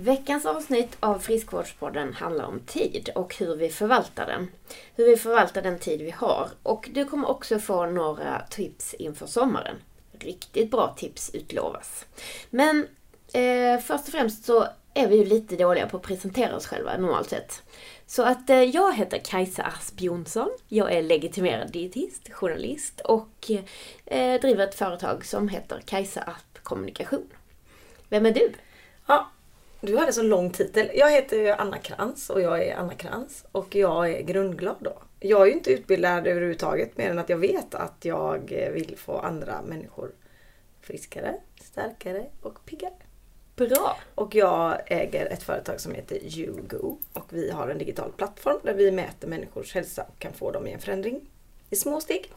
Veckans avsnitt av Friskvårdspodden handlar om tid och hur vi förvaltar den. Hur vi förvaltar den tid vi har. Och du kommer också få några tips inför sommaren. Riktigt bra tips utlovas. Men eh, först och främst så är vi ju lite dåliga på att presentera oss själva normalt sett. Så att eh, jag heter Kajsa Asp Jonsson. Jag är legitimerad dietist, journalist och eh, driver ett företag som heter Kajsa Asp Kommunikation. Vem är du? Ja, du hade så lång titel. Jag heter Anna Krantz och jag är Anna Krantz och jag är grundglad då. Jag är ju inte utbildad överhuvudtaget mer än att jag vet att jag vill få andra människor friskare, starkare och piggare. Bra! Och jag äger ett företag som heter YouGo och vi har en digital plattform där vi mäter människors hälsa och kan få dem i en förändring i små steg.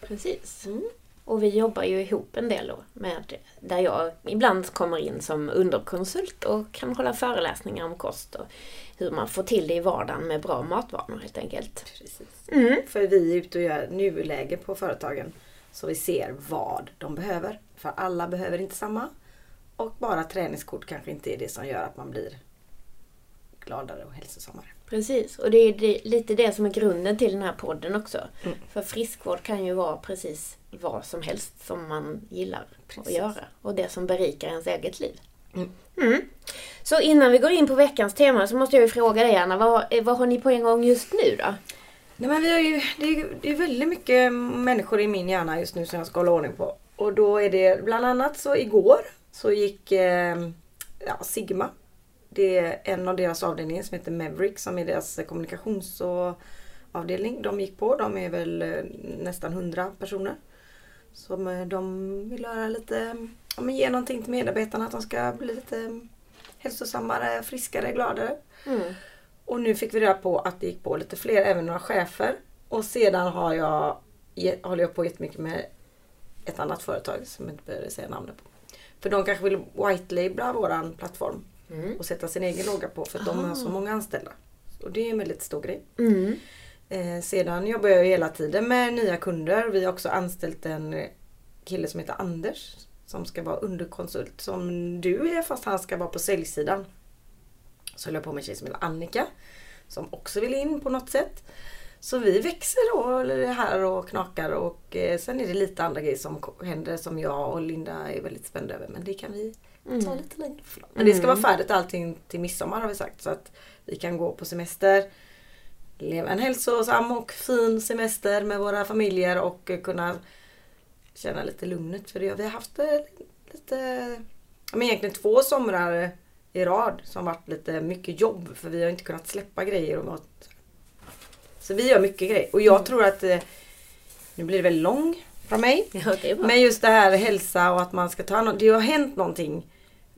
Precis. Mm. Och vi jobbar ju ihop en del då med, där jag ibland kommer in som underkonsult och kan hålla föreläsningar om kost och hur man får till det i vardagen med bra matvanor helt enkelt. Precis. Mm. För vi är ute och gör nuläge på företagen så vi ser vad de behöver. För alla behöver inte samma. Och bara träningskort kanske inte är det som gör att man blir gladare och hälsosammare. Precis, och det är lite det som är grunden till den här podden också. Mm. För friskvård kan ju vara precis vad som helst som man gillar precis. att göra. Och det som berikar ens eget liv. Mm. Mm. Så innan vi går in på veckans tema så måste jag ju fråga dig Anna, vad, vad har ni på en gång just nu då? Nej, men vi har ju, det, är, det är väldigt mycket människor i min hjärna just nu som jag ska hålla ordning på. Och då är det bland annat så igår så gick eh, ja, Sigma det är en av deras avdelningar som heter Maverick som är deras kommunikationsavdelning. De gick på, de är väl eh, nästan 100 personer. Som eh, de vill göra lite, ja, ge någonting till medarbetarna att de ska bli lite hälsosammare, friskare, gladare. Mm. Och nu fick vi reda på att det gick på lite fler, även några chefer. Och sedan har jag, håller jag på jättemycket med ett annat företag som jag inte behöver säga namnet på. För de kanske vill white-labla våran plattform mm. och sätta sin egen logga på för att Aha. de har så många anställda. Och det är en väldigt stor grej. Mm. Eh, sedan jobbar jag hela tiden med nya kunder. Vi har också anställt en kille som heter Anders som ska vara underkonsult som du är fast han ska vara på säljsidan. Så höll jag på med en tjej som heter Annika som också vill in på något sätt. Så vi växer då här och knakar och eh, sen är det lite andra grejer som händer som jag och Linda är väldigt spända över men det kan vi Mm. Ta lite längre fram. Men det ska vara mm. färdigt allting till midsommar har vi sagt. Så att vi kan gå på semester. Leva en hälsosam och fin semester med våra familjer och kunna känna lite lugnet. För det. Vi har haft eh, lite, men egentligen två somrar i rad som varit lite mycket jobb. För vi har inte kunnat släppa grejer. Och så vi gör mycket grejer. Och jag mm. tror att eh, nu blir det väldigt lång från mig. Ja, men just det här hälsa och att man ska ta hand om. Det har hänt någonting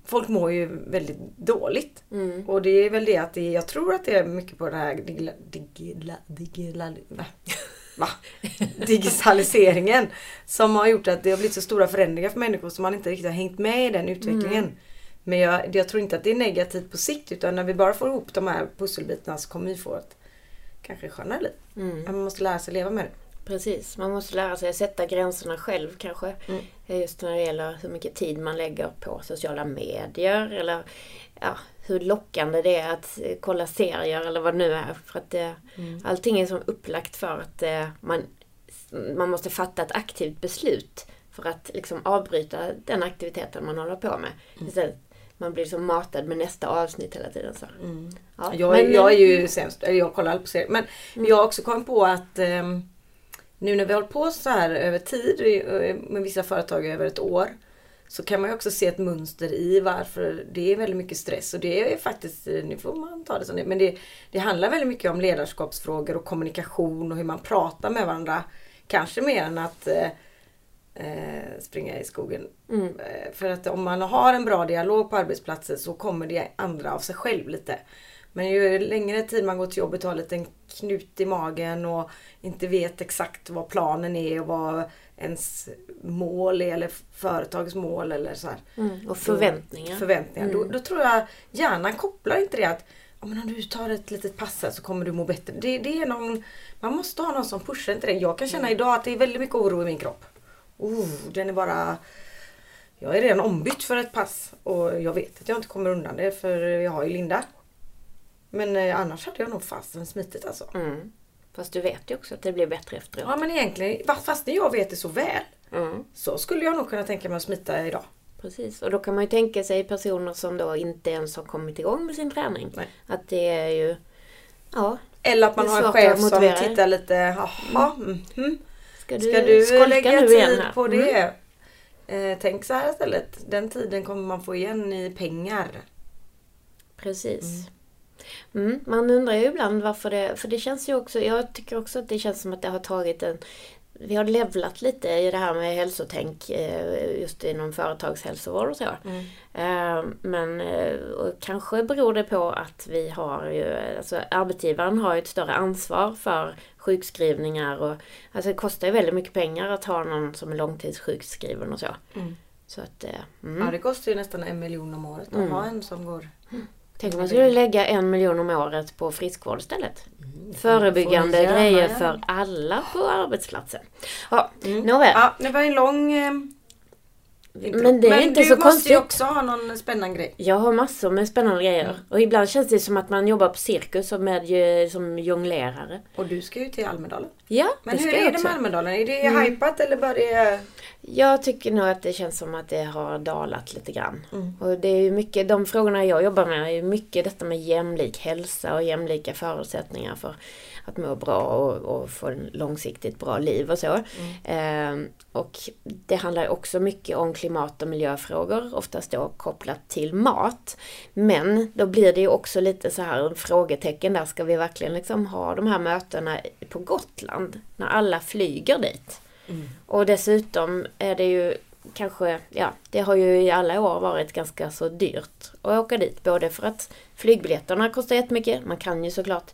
folk mår ju väldigt dåligt. Mm. Och det är väl det att det, jag tror att det är mycket på det här digla, digla, digla, va? Va? digitaliseringen som har gjort att det har blivit så stora förändringar för människor som man inte riktigt har hängt med i den utvecklingen. Mm. Men jag, jag, tror inte att det är negativt på sikt utan när vi bara får ihop de här pusselbitarna så kommer vi få ett kanske skönare liv. Mm. Man måste lära sig leva med det. Precis, man måste lära sig att sätta gränserna själv kanske. Mm. Just när det gäller hur mycket tid man lägger på sociala medier eller ja, hur lockande det är att kolla serier eller vad det nu är. För att det, mm. Allting är som upplagt för att eh, man, man måste fatta ett aktivt beslut för att liksom avbryta den aktiviteten man håller på med. Mm. Istället man blir som matad med nästa avsnitt hela tiden. Så. Mm. Ja, jag, men, jag är ju sämst, jag kollar aldrig på serier. Men mm. jag har också kommit på att um, nu när vi har hållit på så här över tid med vissa företag över ett år så kan man ju också se ett mönster i varför det är väldigt mycket stress. Och det är faktiskt, nu får man ta det som det men det, det handlar väldigt mycket om ledarskapsfrågor och kommunikation och hur man pratar med varandra. Kanske mer än att eh, eh springa i skogen. Mm. Eh, för att om man har en bra dialog på arbetsplatsen så kommer det andra av sig själv lite. Men ju längre tid man går till jobbet och har en liten knut i magen och inte vet exakt vad planen är och vad ens mål är eller företagets mål eller så mm, och förväntningar. Då, förväntningar. Mm. Då, då, tror jag hjärnan kopplar inte det att ja, men om du tar ett litet pass här så kommer du må bättre. Det, det är någon, man måste ha någon som pushar inte det. Jag kan känna mm. idag att det är väldigt mycket oro i min kropp. Oh, den är bara Jag är redan ombytt för ett pass och jag vet att jag inte kommer undan det för jag har ju Linda. Men eh, annars hade jag nog fasen smitit alltså. Mm. Fast du vet ju också att det blir bättre efteråt. Ja men egentligen, fast jag vet det så väl. Mm. Så skulle jag nog kunna tänka mig att smita idag. Precis, och då kan man ju tänka sig personer som då inte ens har kommit igång med sin träning. Nej. Att det är ju... Ja, Eller att man har en chef som tittar lite, jaha, mhm. ska du, Ska du lägga tid här? på Mm. det? Eh, tänk så här istället. Den tiden kommer man få igen i pengar. Precis. Mm, man undrar ju ibland varför det... För det känns ju också... Jag tycker också att det känns som att det har tagit en... Vi har levlat lite i det här med hälsotänk eh, just inom företagshälsovård och så. Eh, Men eh, kanske beror det på att vi har ju, alltså arbetsgivaren har ju ett större ansvar för sjukskrivningar och alltså det kostar ju väldigt mycket pengar att ha någon som är långtidssjukskriven och så. Mm. Så att, eh, mm. Ja det kostar ju nästan en miljon om året att Mm. ha en som går. Tänk om man skulle lägga en miljon om året på friskvård istället. Mm. Förebyggande grejer för alla på arbetsplatsen. Ja, Mm. nåväl. Ja, det var en lång intro. Men det är inte du så måste ju konstigt. också ha någon spännande grej. Jag har massor med spännande grejer. Mm. Och ibland känns det som att man jobbar på cirkus och med som jonglerare. Och du ska ju till Almedalen. Ja, Men det hur ska jag är det med Almedalen? Är det Mm. hypat eller bara det... Jag tycker nog att det känns som att det har dalat lite grann. Mm. Och det är mycket, de frågorna jag jobbar med är mycket detta med jämlik hälsa och jämlika förutsättningar för att må bra och, och få en långsiktigt bra liv och så. Ehm, och det handlar också mycket om klimat och miljöfrågor, oftast då kopplat till mat. Men då blir det ju också lite så här en frågetecken där, ska vi verkligen liksom ha de här mötena på Gotland? När alla flyger dit? Mm. Och dessutom är det ju kanske, ja, det har ju i alla år varit ganska så dyrt att åka dit. Både för att flygbiljetterna kostar jättemycket. Man kan ju såklart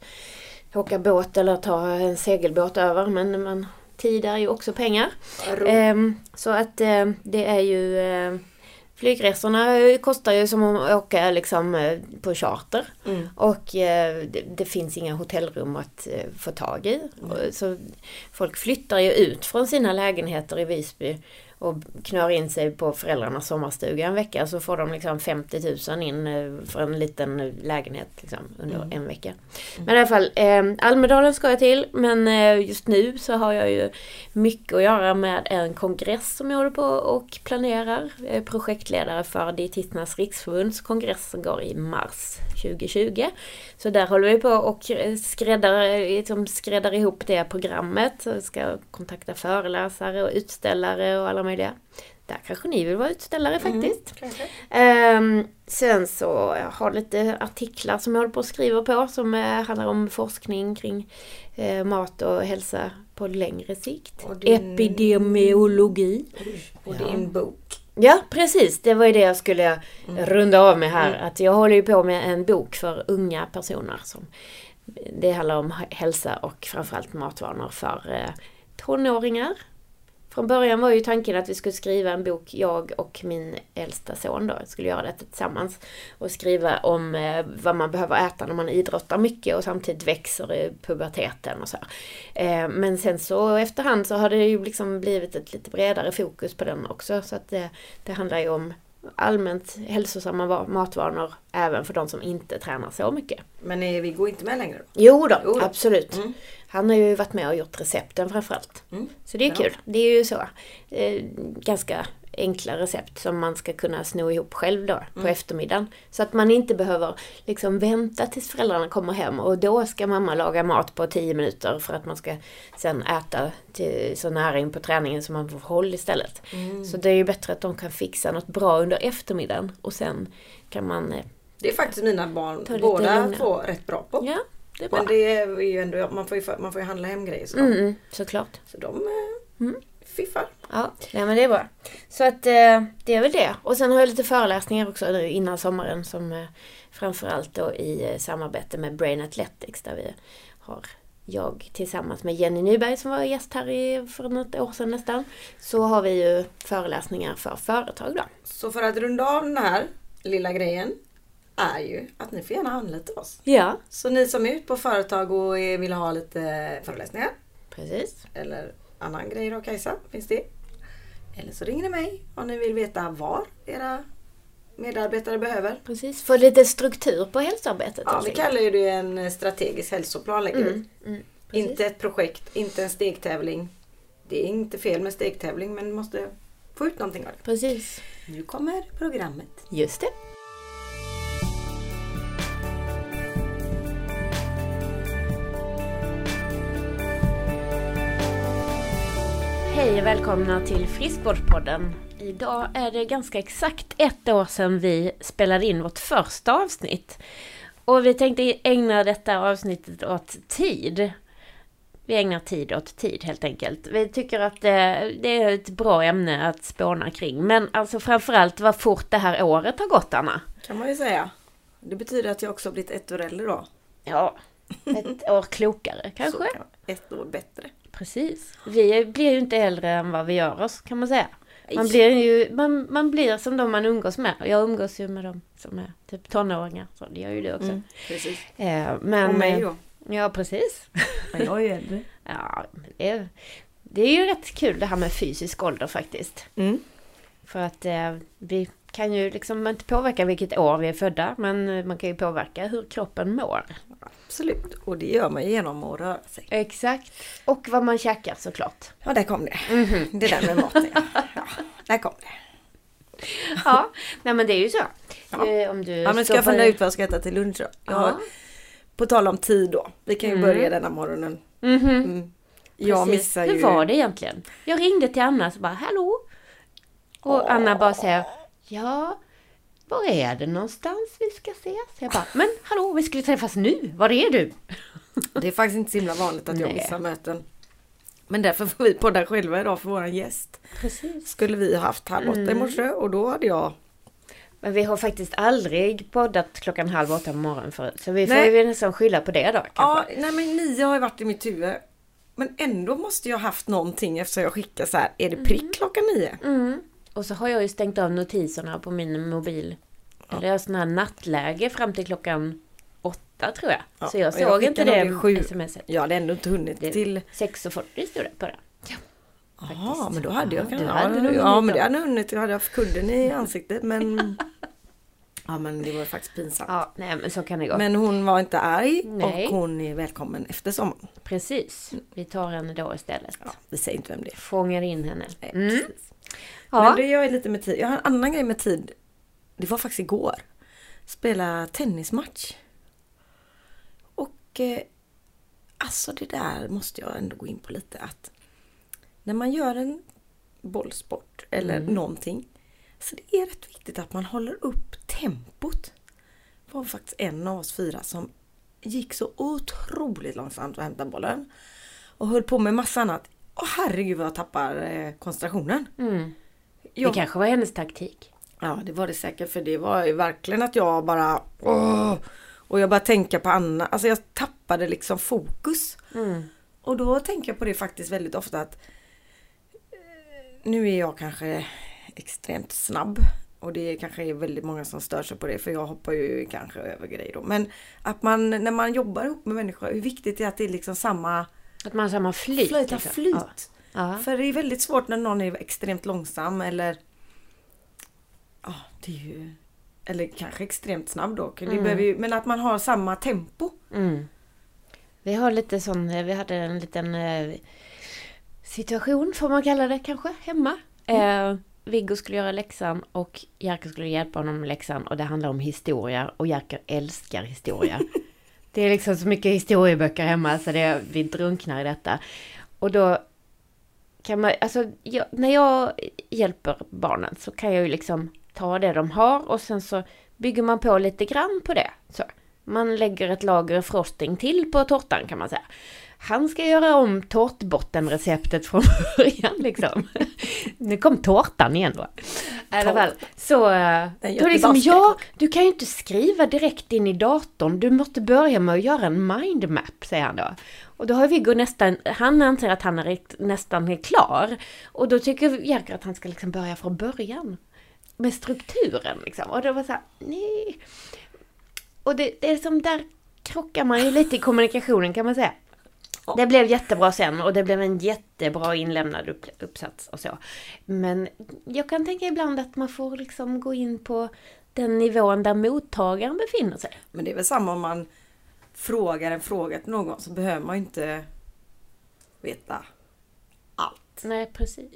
åka båt eller ta en segelbåt över men man, tid är ju också pengar. Ehm, så att eh, det är ju eh, Flygresorna kostar ju som att åka liksom eh, på charter. Mm. Och eh, det, det finns inga hotellrum att eh, få tag i. Och Så folk flyttar ju ut från sina lägenheter i Visby och knör in sig på föräldrarnas sommarstuga en vecka så får de liksom 50 000 in eh, för en liten lägenhet liksom, under Mm. en vecka. Men i alla fall, eh, Almedalen ska jag till men eh, just nu så har jag ju mycket att göra med en kongress som jag håller på och planerar. Jag är projektledare för Dietisternas riksförbunds kongress som går i mars 2020. Så där håller vi på och skräddar, liksom skräddar ihop det programmet. Jag ska kontakta föreläsare och utställare och alla möjliga. Där kanske ni vill vara utställare faktiskt. Kanske. Ehm, sen så jag har lite artiklar som jag håller på att skriva på som eh, handlar om forskning kring eh, mat och hälsa på längre sikt. Din- Epidemiologi. Och Ja. din bok. Ja, precis. Det var ju det jag skulle Mm. runda av med här. Att jag håller ju på med en bok för unga personer. Som, det handlar om hälsa och framförallt matvanor för eh, tonåringar. Från början var ju tanken att vi skulle skriva en bok, jag och min äldsta son då, skulle göra detta tillsammans. Och skriva om eh, vad man behöver äta när man idrottar mycket och samtidigt växer i puberteten och så. Eh, men sen så efterhand så har det ju liksom blivit ett lite bredare fokus på den också. Så att det, det handlar ju om allmänt hälsosamma va- matvanor även för de som inte tränar så mycket. Men är vi går inte med längre? Jo då, Jo då. absolut. Mm. Han har ju varit med och gjort recepten framförallt. Mm. Så det är Bra. kul. Det är ju så. Eh, ganska enkla recept som man ska kunna sno ihop själv då på Mm. eftermiddagen. Så att man inte behöver liksom vänta tills föräldrarna kommer hem och då ska mamma laga mat på 10 minuter för att man ska sen äta till, så nära in på träningen som man får håll istället. Mm. Så det är ju bättre att de kan fixa något bra under eftermiddagen och sen kan man... eh, Det är faktiskt mina barn båda två rätt bra på. Ja, det bra. Men det är ju ändå, man får ju, man får ju handla hem grejer. Så, Mm, mm, såklart. så de eh, Mm. Fiffar. Ja, nej men det är bra. Så att eh, det är väl det. Och sen har jag lite föreläsningar också nu innan sommaren som eh, framförallt då i eh, samarbete med Brain Athletics där vi har jag tillsammans med Jenny Nyberg som var gäst här i, för något år sedan nästan. Så har vi ju föreläsningar för företag då. Så för att runda av den här lilla grejen är ju att ni får gärna anlita oss. Ja, Så ni som är ute på företag och vill ha lite föreläsningar precis. eller annan grej då Kajsa, finns det. Eller så ringer ni mig om ni vill veta var era medarbetare behöver. Precis, få lite struktur på hälsoarbetet. Ja, vi kallar ju det en strategisk hälsoplan. Mm, mm. Inte ett projekt, inte en stegtävling. Det är inte fel med stegtävling men måste få ut någonting av det. Precis. Nu kommer programmet. Just det. Hej och välkomna till Friskvårdspodden. Idag är det ganska exakt ett år sedan vi spelade in vårt första avsnitt. Och vi tänkte ägna detta avsnittet åt tid. Vi ägnar tid åt tid helt enkelt. Vi tycker att det, det är ett bra ämne att spåna kring. Men alltså framförallt vad fort det här året har gått Anna. Kan man ju säga. Det betyder att jag också har blivit ett år äldre då. Ja, ett år klokare kanske. Ett år bättre. Precis. Vi blir ju inte äldre än vad vi gör oss kan man säga. Man blir ju man, man blir som de man umgås med. Jag umgås ju med dem som är typ tonåringar. Så det gör ju du också. Mm, precis. Eh, men, Och mig då. Ja, precis. Men jag är ju äldre. Ja, men det, är, det är ju rätt kul det här med fysisk ålder faktiskt. Mm. För att eh, vi kan ju liksom inte påverka vilket år vi är födda. Men man kan ju påverka hur kroppen mår. Absolut. Och det gör man genom att röra sig. Exakt. Och vad man käkar såklart. Ja, där kom det. Det där med maten ja. ja. Där kom det. Ja, nej men det är ju så. Ja. Eh, Om du Ja, men ska jag fundera ut vad jag ska äta till lunch då? Jag har. På tal om tid då. Vi kan ju Mm. börja denna morgonen. Mhm. Mm. Jag Precis. missar ju... Hur var det egentligen? Jag ringde till Anna och bara hallå? Och Anna bara säger ja, var är det någonstans vi ska ses? Jag bara men hallå, vi skulle träffas nu. Var är du? Det är faktiskt inte så himla vanligt att jag missar möten. Men därför får vi podda själva idag för våran gäst. Precis. Skulle vi haft åtta i Mm. morse och då hade jag... Men vi har faktiskt aldrig poddat klockan halv åtta på morgonen förut. Så vi får Nej. ju nästan skylla på det då Ja, kanske. nej men nio har ju varit i mitt huvud. Men ändå måste jag haft någonting eftersom jag skickar så här. Är det prick klockan nio? Mm. Och så har jag ju stängt av notiserna på min mobil. Eller jag har sån här nattläge fram till klockan åtta tror jag. Ja, så jag och jag såg inte det sju. smset. Jag hade ändå inte hunnit Det- till... 6.40 stod det på det. Ja. Ja, faktiskt. men då hade jag Ja, kanske... du hade ja, ja, men det hade jag hunnit. Jag hade haft kudden i ansiktet men... Ja, men det var faktiskt pinsamt. ja, nej men så kan det gå. Men hon var inte arg Nej. och hon är välkommen efter sommaren. Precis. Vi tar henne då istället. Ja, vi säger inte vem det är. Fångar in henne. Nej, Mm. Ja. Men det gör jag lite med tid. Jag har en annan grej med tid. Det var faktiskt igår. Spela tennismatch. Och eh, alltså det där måste jag ändå gå in på lite att när man gör en bollsport eller Mm. någonting så det är rätt viktigt att man håller upp tempot. Det var faktiskt en av oss fyra som gick så otroligt långsamt att hämta bollen och höll på med massa annat. Åh herregud vad jag tappar eh, koncentrationen. Mm. Jag- Det kanske var hennes taktik. Ja det var det säkert för det var ju verkligen att jag bara åh, Och jag bara tänka på Anna, alltså jag tappade liksom fokus. Mm. Och då tänker jag på det faktiskt väldigt ofta att eh, Nu är jag kanske extremt snabb och det kanske är väldigt många som stör sig på det för jag hoppar ju kanske över grejer då. Men att man när man jobbar ihop med människor, hur viktigt det är att det är liksom samma Att man har samma flyt. flöjta liksom. flyt. Ja. Ja. För det är väldigt svårt när någon är extremt långsam eller Ja, det är ju Eller kanske extremt snabb då. Det Mm. ju, men att man har samma tempo. Mm. Vi har lite sån, vi hade en liten eh, situation får man kalla det kanske, hemma. Eh, Viggo skulle göra läxan och Jerker skulle hjälpa honom med läxan och det handlar om historia och Jerker älskar historia. det är liksom så mycket historieböcker hemma så det, vi drunknar i detta. Och då kan man, alltså jag, när jag hjälper barnen så kan jag ju liksom ta det de har och sen så bygger man på lite grann på det. Så. Man lägger ett lager frosting till på tårtan kan man säga. Han ska göra om tårtbottenreceptet från början liksom. Nu kom tårtan igen då. I alla fall, så... eh, Då liksom, ja, du kan ju inte skriva direkt in i datorn. Du måste börja med att göra en mindmap, säger han då. Och då har Viggo nästan, han anser att han är nästan är klar. Och då tycker Jerker att han ska liksom börja från början. Med strukturen liksom. Och då var så här, nej. Och det, det är som där krockar man ju lite i kommunikationen kan man säga. Det blev jättebra sen och det blev en jättebra inlämnad upp, uppsats och så. Men jag kan tänka ibland att man får liksom gå in på den nivån där mottagaren befinner sig. Men det är väl samma om man frågar en fråga till någon så behöver man ju inte veta allt. Nej, precis.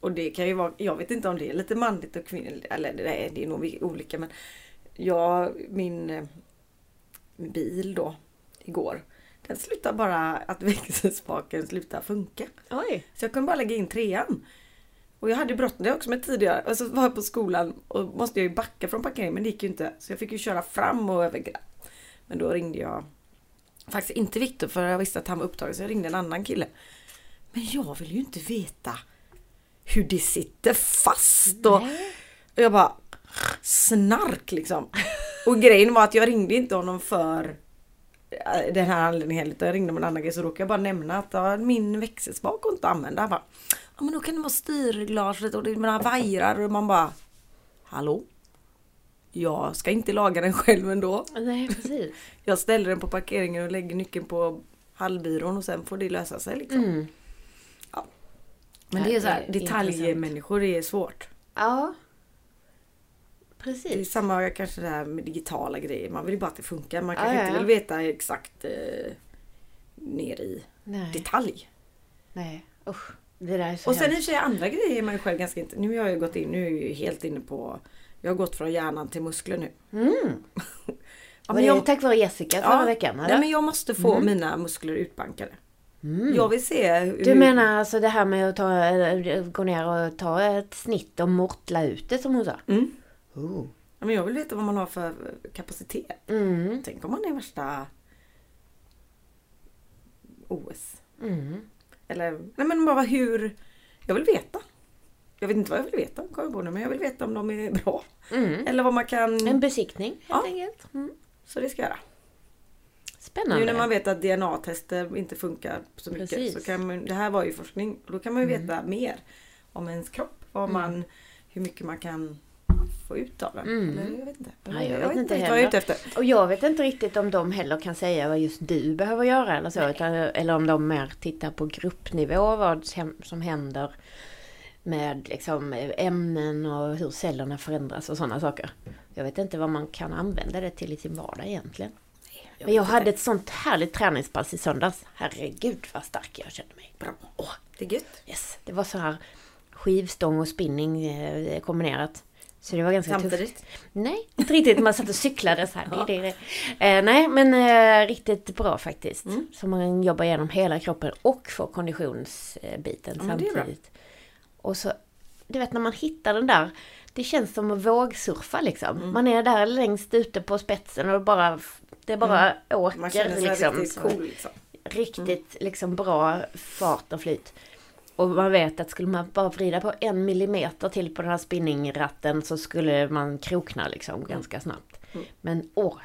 Och det kan ju vara, jag vet inte om det är lite manligt och kvinnligt, eller det är, det är nog olika men jag, min bil då igår, den slutar bara att växelspaken slutar funka. Oj! Så jag kunde bara lägga in trean. Och jag hade bråttom, det också med tidigare. Och så var jag på skolan och måste jag ju backa från parkeringen men det gick ju inte. Så jag fick ju köra fram och över. Men då ringde jag faktiskt inte Viktor för jag visste att han var upptagen så jag ringde en annan kille. Men jag vill ju inte veta hur det sitter fast och, och jag bara snark liksom. Och grejen var att jag ringde inte honom för eh, den här anledningen utan jag ringde med en annan grej så råkade jag bara nämna att ja, min växelspak går inte att använda. Han bara, ja men då kan det vara styrglaset och det är mina vajrar och man bara Hallå? Jag ska inte laga den själv ändå. Nej, precis. Jag ställer den på parkeringen och lägger nyckeln på hallbyrån och sen får det lösa sig liksom. Mm. Men Ja, det är så det här, är detaljmänniskor är svårt. Ja. Det är Precis. samma kanske det här med digitala grejer. Man vill ju bara att det funkar. Man kanske ja, inte ja. vill veta exakt eh, ner i Nej. detalj. Nej. Usch. Det där är så Och sen i och för sig andra grejer är man ju själv ganska inte... Nu har jag ju gått in, nu är jag ju helt inne på... Jag har gått från hjärnan till muskler nu. Mm. Ja, men jag, tack vare Jessica förra veckan? Eller? nej, men jag måste få Mm. mina muskler utbankade. Mm. Jag vill se hur... Du menar alltså det här med att ta, äh, gå ner och ta ett snitt och mortla ut det som hon sa? Mm. Oh. Ja, men jag vill veta vad man har för kapacitet. Mm. Tänk om man är värsta OS. Mm. Eller, nej men bara hur... Jag vill veta. Jag vet inte vad jag vill veta, jag på nu, men jag vill veta om de är bra. Mm. Eller vad man kan... En besiktning helt Ja. enkelt. Mm. Så det ska jag göra. Spännande. Nu när man vet att DNA-tester inte funkar så mycket. Precis. Så kan man, det här var ju forskning. Och då kan man ju Mm. veta mer om ens kropp. Vad man, hur mycket man kan få ut av den. Mm. Eller, jag vet inte. Nej, jag vet inte riktigt vad jag är heller. ute efter. Och jag vet inte riktigt om de heller kan säga vad just du behöver göra eller så. Utan, eller om de mer tittar på gruppnivå vad som händer med liksom, ämnen och hur cellerna förändras och sådana saker. Jag vet inte vad man kan använda det till i sin vardag egentligen. Men jag hade inte. ett sånt härligt träningspass i söndags. Herregud vad stark jag kände mig. Bra. Åh, Det är gött. yes. Det var så här skivstång och spinning eh, kombinerat. Så det var ganska tufft. Samtidigt. Nej, inte riktigt. Man satt och cyklade så här. Ja. Det, det, det. Eh, nej, men eh, riktigt bra faktiskt. Mm. Så man jobbar igenom hela kroppen och får konditionsbiten Ja, men det är bra. samtidigt. Och så, du vet när man hittar den där. Det känns som att vågsurfa liksom. Mm. Man är där längst ute på spetsen och bara, det bara åker Mm. Man känner sig liksom. riktigt cool liksom. Riktigt liksom bra fart och flyt. Och man vet att skulle man bara vrida på en millimeter till på den här spinningratten så skulle man krokna liksom ganska snabbt. Mm. Men åh,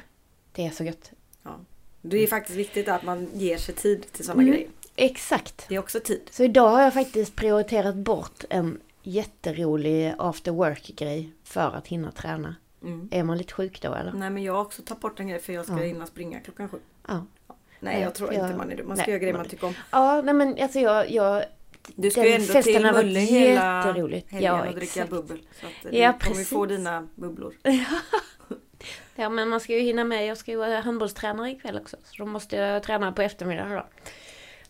det är så gött. Ja. Det är faktiskt viktigt att man ger sig tid till sådana Mm. grejer. Exakt. Det är också tid. Så idag har jag faktiskt prioriterat bort en jätterolig after work-grej för att hinna träna. Mm. Är man lite sjuk då eller? Nej men jag har också tagit bort en grej för jag ska Ja. hinna springa klockan sju. Ja. Nej Nej, jag tror jag- inte man är det. Man ska nej, göra grejer man- tycker om. Ja, nej men alltså jag... jag Du ska Den ju ändå festen till Mulle hela helgen Ja, och dricka exakt. bubbel. Så att Ja, du kommer ju få precis. dina bubblor. Ja men man ska ju hinna med. Jag ska ju vara handbollstränare ikväll också. Så då måste jag träna på eftermiddagen då.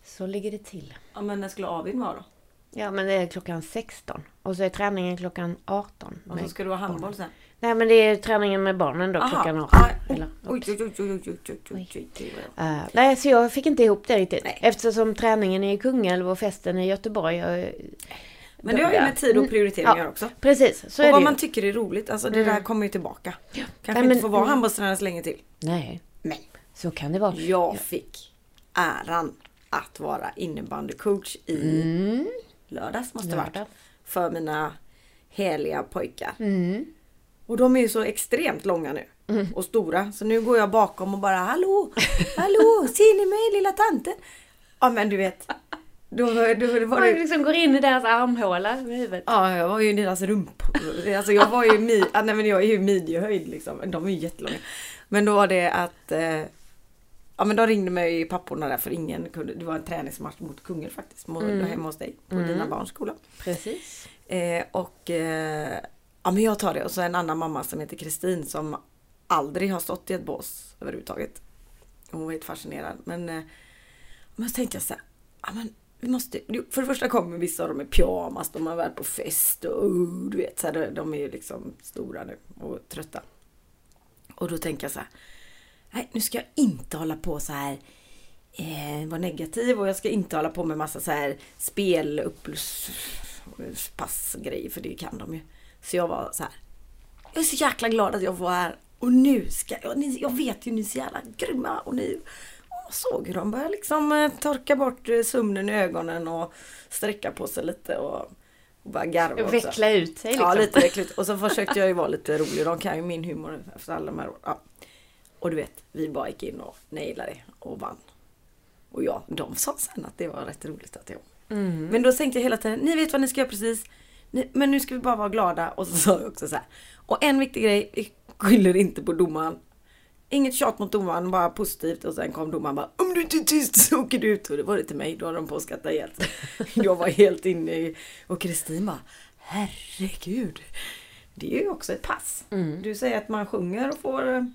Så ligger det till. Ja, men när skulle Avin vara då? Ja, men det är klockan 16. Och så är träningen klockan 18. Och så ska du ha handboll sen? Nej, men det är träningen med barnen då Aha. klockan ah, 18. Eller, uh, nej, så jag fick inte ihop det riktigt. Nej. Eftersom träningen är i Kungälv och festen i Göteborg. Och, men det har ju med tid och mm. prioriteringar mm, också. Ja, precis, så och är vad det man tycker är roligt. Alltså det mm. där kommer ju tillbaka. Ja. Kanske nej, inte får vara mm. handbollstränare så länge till. Nej. Nej. Så kan det vara. Jag ja. fick äran att vara innebandycoach i Mm. lördags måste det varit. Lördag. För mina heliga pojkar. Mm. Och de är ju så extremt långa nu. Mm. Och stora. Så nu går jag bakom och bara Hallå! Hallå! Ser ni mig lilla tanten? Ja men du vet. Då, då, då var Man det... liksom går in i deras armhåla med huvudet. Ja, jag var ju i deras rump. Alltså jag var ju mi... ah, nej men jag är ju midjehöjd liksom. De är ju jättelånga. Men då var det att... Eh, ja men de ringde mig papporna där för ingen kunde, det var en träningsmatch mot Kungälv faktiskt, mot, Mm. hemma hos dig på Mm. dina barns skola. Precis. Eh, och eh, ja men jag tar det och så en annan mamma som heter Kristin som aldrig har stått i ett bås överhuvudtaget. Hon var helt fascinerad men, eh, men så tänkte jag så här, ja men vi måste, för det första kommer vissa av dem i pyjamas, de har varit på fest och uh, du vet så här, de är ju liksom stora nu och trötta. Och då tänker jag så här, nej nu ska jag inte hålla på så här eh, vara negativ och jag ska inte hålla på med massa så här spel, passgrejer för det kan de ju. Så jag var så här. Jag är så jäkla glad att jag var här och nu ska jag, ni, jag vet ju ni är så jävla grymma och ni och jag såg hur de började liksom eh, torka bort eh, sömnen i ögonen och sträcka på sig lite och, och bara garva också. Veckla ut sig liksom. Ja, lite veckligt. Och så försökte jag ju vara lite rolig. De kan ju min humor efter alla de här åren. Ja. Och du vet, vi bara gick in och nailade det och vann. Och ja, de sa sen att det var rätt roligt att jag Mm. Men då tänkte jag hela tiden, ni vet vad ni ska göra precis. Men nu ska vi bara vara glada. Och så sa jag också så här. Och en viktig grej, vi skyller inte på domaren. Inget tjat mot domaren, bara positivt. Och sen kom domaren bara, om du inte är tyst så åker du ut. Och det var det till mig, då hade de på att skratta ihjäl. Jag var helt inne i... Och Kristin bara, herregud. Det är ju också ett pass. Mm. Du säger att man sjunger och får...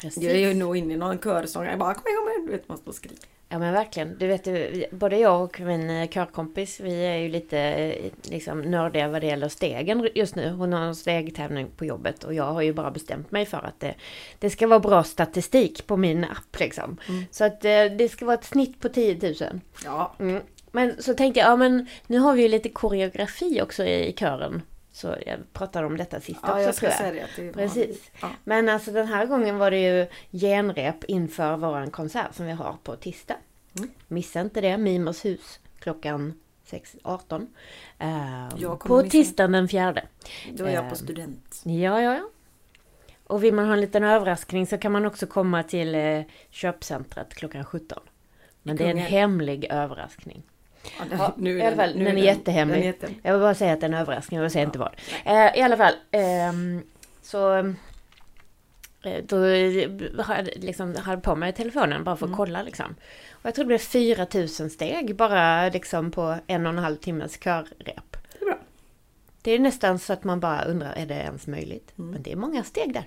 Precis. Jag är ju nog inne i någon körsång. Jag bara, kom igen, kom igen. Du vet, man står och skriker. Ja men verkligen. Du vet, både jag och min eh, körkompis, vi är ju lite eh, liksom, nördiga vad det gäller stegen just nu. Hon har en stegtävling på jobbet och jag har ju bara bestämt mig för att det, det ska vara bra statistik på min app liksom. Mm. Så att eh, det ska vara ett snitt på 10 000. Ja, Mm. Men så tänkte jag, ja men nu har vi ju lite koreografi också i, i kören. Så jag pratade om detta sist ja också jag ska tror jag. säga det. Det Precis. Ja. Men alltså den här gången var det ju genrep inför våran konsert som vi har på tisdag. Mm. Missa inte det, Mimos hus klockan 6.18. Eh, Jag kommer på tisdagen den fjärde. Då är jag Ehm, på student. Ja, ja, ja. Och vill man ha en liten överraskning så kan man också komma till eh, köpcentret klockan 17. Men det är en hemlig överraskning. Ja, den- Ja, nu i alla fall, nu den är jättehemlig. Den är jättehemlig. Jag vill bara säga att det är överraskning, jag vill säga inte vad. Eh, I alla fall, ehm, så eh, då hade liksom, hade på mig telefonen bara för att Mm. kolla liksom. Och jag tror det blev 4000 steg bara liksom på en och en halv timmes körrep. Det är bra. Det är nästan så att man bara undrar, är det ens möjligt? Mm. Men det är många steg där.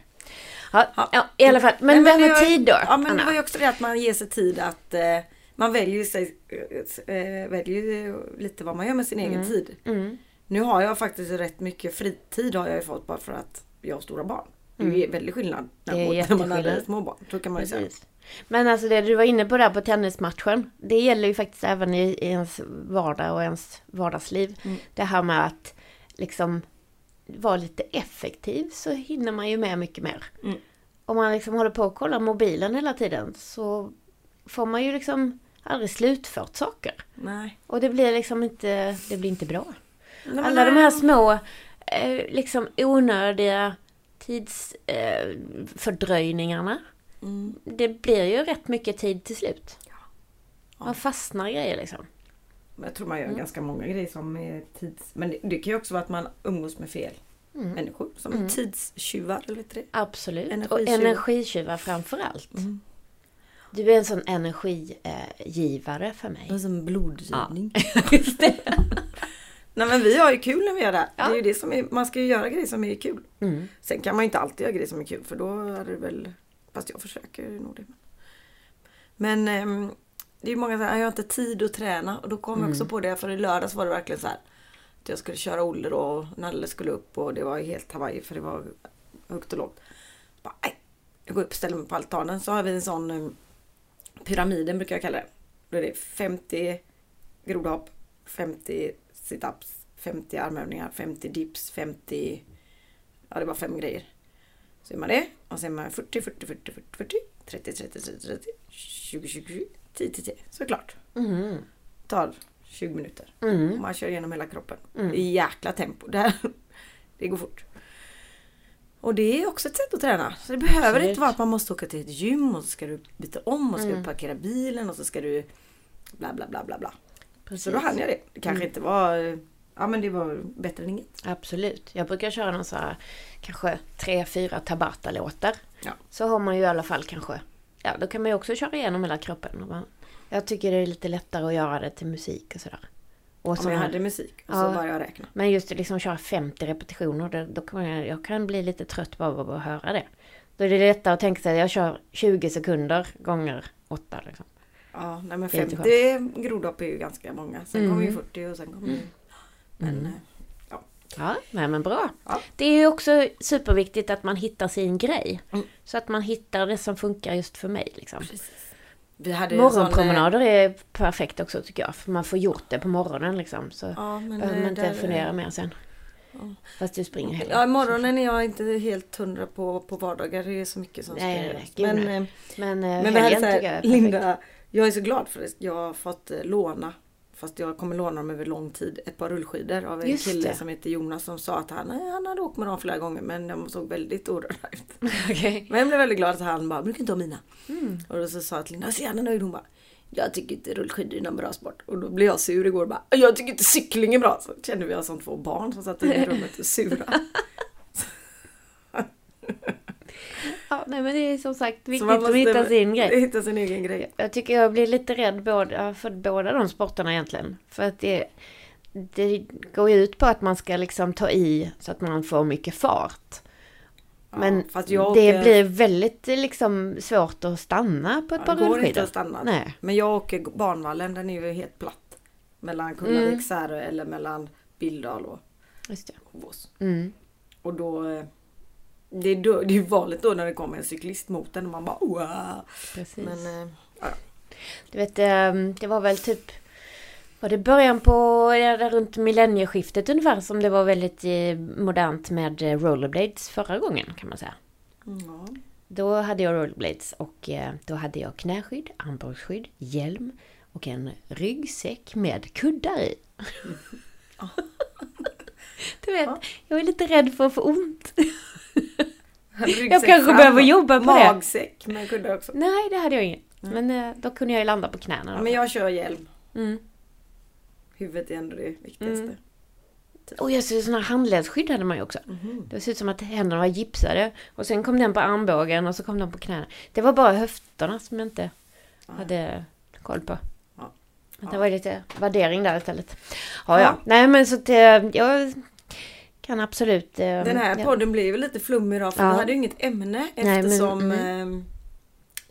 Ja, Ja. ja i alla fall. Men, det här det med var- tid då, Ja men det Anna? var ju också det att man ger sig tid att eh, man väljer sig eh, väljer lite vad man gör med sin egen Mm. tid. Mm. Nu har jag faktiskt rätt mycket fritid har jag ju fått bara för att jag har stora barn. Det är ju Mm. väldigt skillnad när, man hade små barn. Så kan man ju säga. Men alltså det du var inne på där på tennismatchen. Det gäller ju faktiskt även i, i ens vardag och ens vardagsliv. Mm. Det här med att liksom vara lite effektiv så hinner man ju med mycket mer. Mm. Om man liksom håller på och kollar mobilen hela tiden så får man ju liksom aldrig slutfört saker. Nej. Och det blir liksom inte, det blir inte bra. Nej, Alla de nej. här små, eh, liksom onödiga tidsfördröjningarna. Eh, Mm. det blir ju rätt mycket tid till slut. Ja. Man fastnar i grejer liksom. Jag tror man gör Mm. ganska många grejer som är tids... Men det, det kan ju också vara att man umgås med fel Mm. människor. Som Mm. tidstjuvar eller det? Absolut. Och Energitjuvar. energitjuvar framför allt. Mm. Du är en sån energigivare för mig. Det är som blodgivning. Just det. Nej men vi har ju kul när vi är där. Ja. Det är ju det som är, man ska ju göra grejer som är kul. Mm. Sen kan man ju inte alltid göra grejer som är kul för då är det väl... Fast jag försöker nog det. Men ehm, det är ju många som säger jag har inte tid att träna och då kom jag också Mm. på det för i lördags var det verkligen så här. Att jag skulle köra Olle då och Nalle skulle upp och det var helt Hawaii för det var högt och lågt. Bara, jag går upp och ställer mig på altanen så har vi en sån um, pyramiden brukar jag kalla det. Då är det 50 grodhopp, 50 situps, 50 armhävningar, 50 dips, 50... Ja, det var fem grejer. Så är man det. Och sen man 40, 40, 40, 40, 40, 30, 30, 30, 30, 20, 20, 20, 10, 10, 10. Såklart. Mm. Tar 20 minuter. Och Mm. man kör igenom hela kroppen. Mm. I jäkla tempo. Det, här, det går fort. Och det är också ett sätt att träna. Så det behöver Absolut. inte vara att man måste åka till ett gym och så ska du byta om och så ska Mm. du parkera bilen och så ska du bla bla bla bla bla. Precis. Så då hann jag det. Det kanske Mm. inte var... Ja men det var bättre än inget. Absolut. Jag brukar köra någon så här, kanske tre, fyra Tabata-låtar. Ja. Så har man ju i alla fall kanske ja, då kan man ju också köra igenom hela kroppen. Jag tycker det är lite lättare att göra det till musik och sådär. Och Om jag hade musik och Ja. så bara jag räkna. Men just det, liksom köra 50 repetitioner, det, då kan jag, jag kan bli lite trött bara av att höra det. Då är det lättare att tänka sig att jag kör 20 sekunder gånger 8 liksom. Ja, nej men Det är inte 50 grodhopp är ju ganska många. Sen Mm. kommer ju 40 och sen kommer ju... Men Mm. eh, Ja, nej men bra. Ja. Det är ju också superviktigt att man hittar sin grej. Mm. Så att man hittar det som funkar just för mig. Liksom. precis. En sån, eh, Morgonpromenader är perfekt också tycker jag. För man får gjort det på morgonen liksom. Så Ja, men behöver man eh, inte fundera mer sen. Ja. Fast du springer hellre. Ja, morgonen är jag inte helt hundra på på vardagar. Det är så mycket som ska Nej, nej, nej. göras. Gud, Men, nej. eh, Men, eh, men här är helgen tycker jag är här. Linda, jag är så glad för det. Jag har fått eh, låna, fast jag kommer låna dem över lång tid, ett par rullskidor av en Just kille det. som heter Jonas som sa att han, nej, han hade åkt med dem flera gånger men de såg väldigt orörda ut. Okej. Men jag blev väldigt glad att han bara, brukar inte ha mina. Mm. Och då så sa jag till Linda, så jävla nöjd. Hon bara, jag tycker inte rullskidor är någon bra sport. Och då blev jag sur igår och bara, jag tycker inte cykling är bra. Så kände vi oss som två barn som satt i rummet och sura. Ja, nej men det är som sagt viktigt att hitta sin grej. Hitta sin egen grej. Jag tycker jag blir lite rädd båda, för båda de sporterna egentligen. För att det, det går ju ut på att man ska liksom ta i så att man får mycket fart. Men ja, det åker, blir väldigt liksom svårt att stanna på ett ja, par det går inte rullskidor. att stanna. Nej. Men jag åker Banvallen, den är ju helt platt. Mellan Kullavik, Mm. Eller mellan Billdal och. Hovås. Mm. Och då eh, det är, då, det är vanligt då när det kommer en cyklist mot en och man bara wow. Precis. Men eh, Du vet, ehm, det var väl typ... Var det början på, ja, runt millennieskiftet ungefär som det var väldigt eh, modernt med eh, rollerblades förra gången kan man säga. ja. Då hade jag rollerblades och då hade jag knäskydd, armbågsskydd, hjälm och en ryggsäck med kuddar i. Du vet, Ja. jag är lite rädd för att få ont. Jag kanske behöver jobba på det. Magsäck med kuddar också. Nej, det hade jag inget. Mm. Men eh, då kunde jag ju landa på knäna. Ja, men jag kör hjälm. Mm. Huvudet är ändå det viktigaste. Mm. Och jag ser sådana handledsskydd hade man ju också. Mhm. Det såg ut som att händerna var gipsade. Och sen kom den på armbågen och så kom den på knäna. Det var bara höfterna som jag inte Ja. hade koll på. Ja. Det var lite värdering där istället. Ja, ja. Ja. Nej men så att eh, jag kan absolut... eh, Den här ja. podden blev ju lite flummig idag för Ja. vi hade ju inget ämne men- eftersom mm. eh,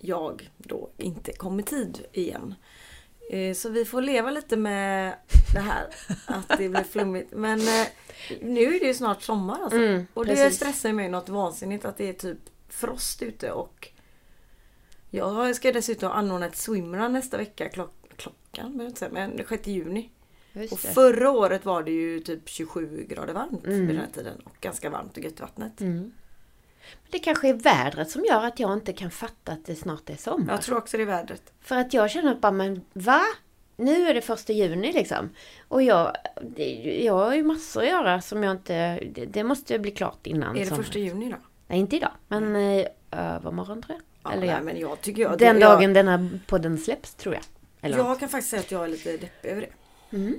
jag då inte kom i tid igen. Eh, Så vi får leva lite med det här att det blev flummigt. Men eh, nu är det ju snart sommar alltså. Mm, Och det precis. stressar mig något vansinnigt att det är typ frost ute och jag ska dessutom anordna ett swimrun nästa vecka klock, klockan, men 6 juni. Och förra året var det ju typ 27 grader varmt Mm. vid den här tiden och ganska varmt och gött i vattnet. Mm. Men Det kanske är vädret som gör att jag inte kan fatta att det snart är sommar. Jag tror också det är vädret. För att jag känner bara, men va? Nu är det första juni liksom. Och jag, det, jag har ju massor att göra som jag inte... Det, det måste bli klart innan är det sommaren. första juni då? Nej, inte idag. Men eh, övermorgon tror jag. Ja, Eller nej, ja. men jag tycker jag, Den jag, dagen denna podden släpps tror jag. Eller Jag något. kan faktiskt säga att jag är lite deppig över det. Mm.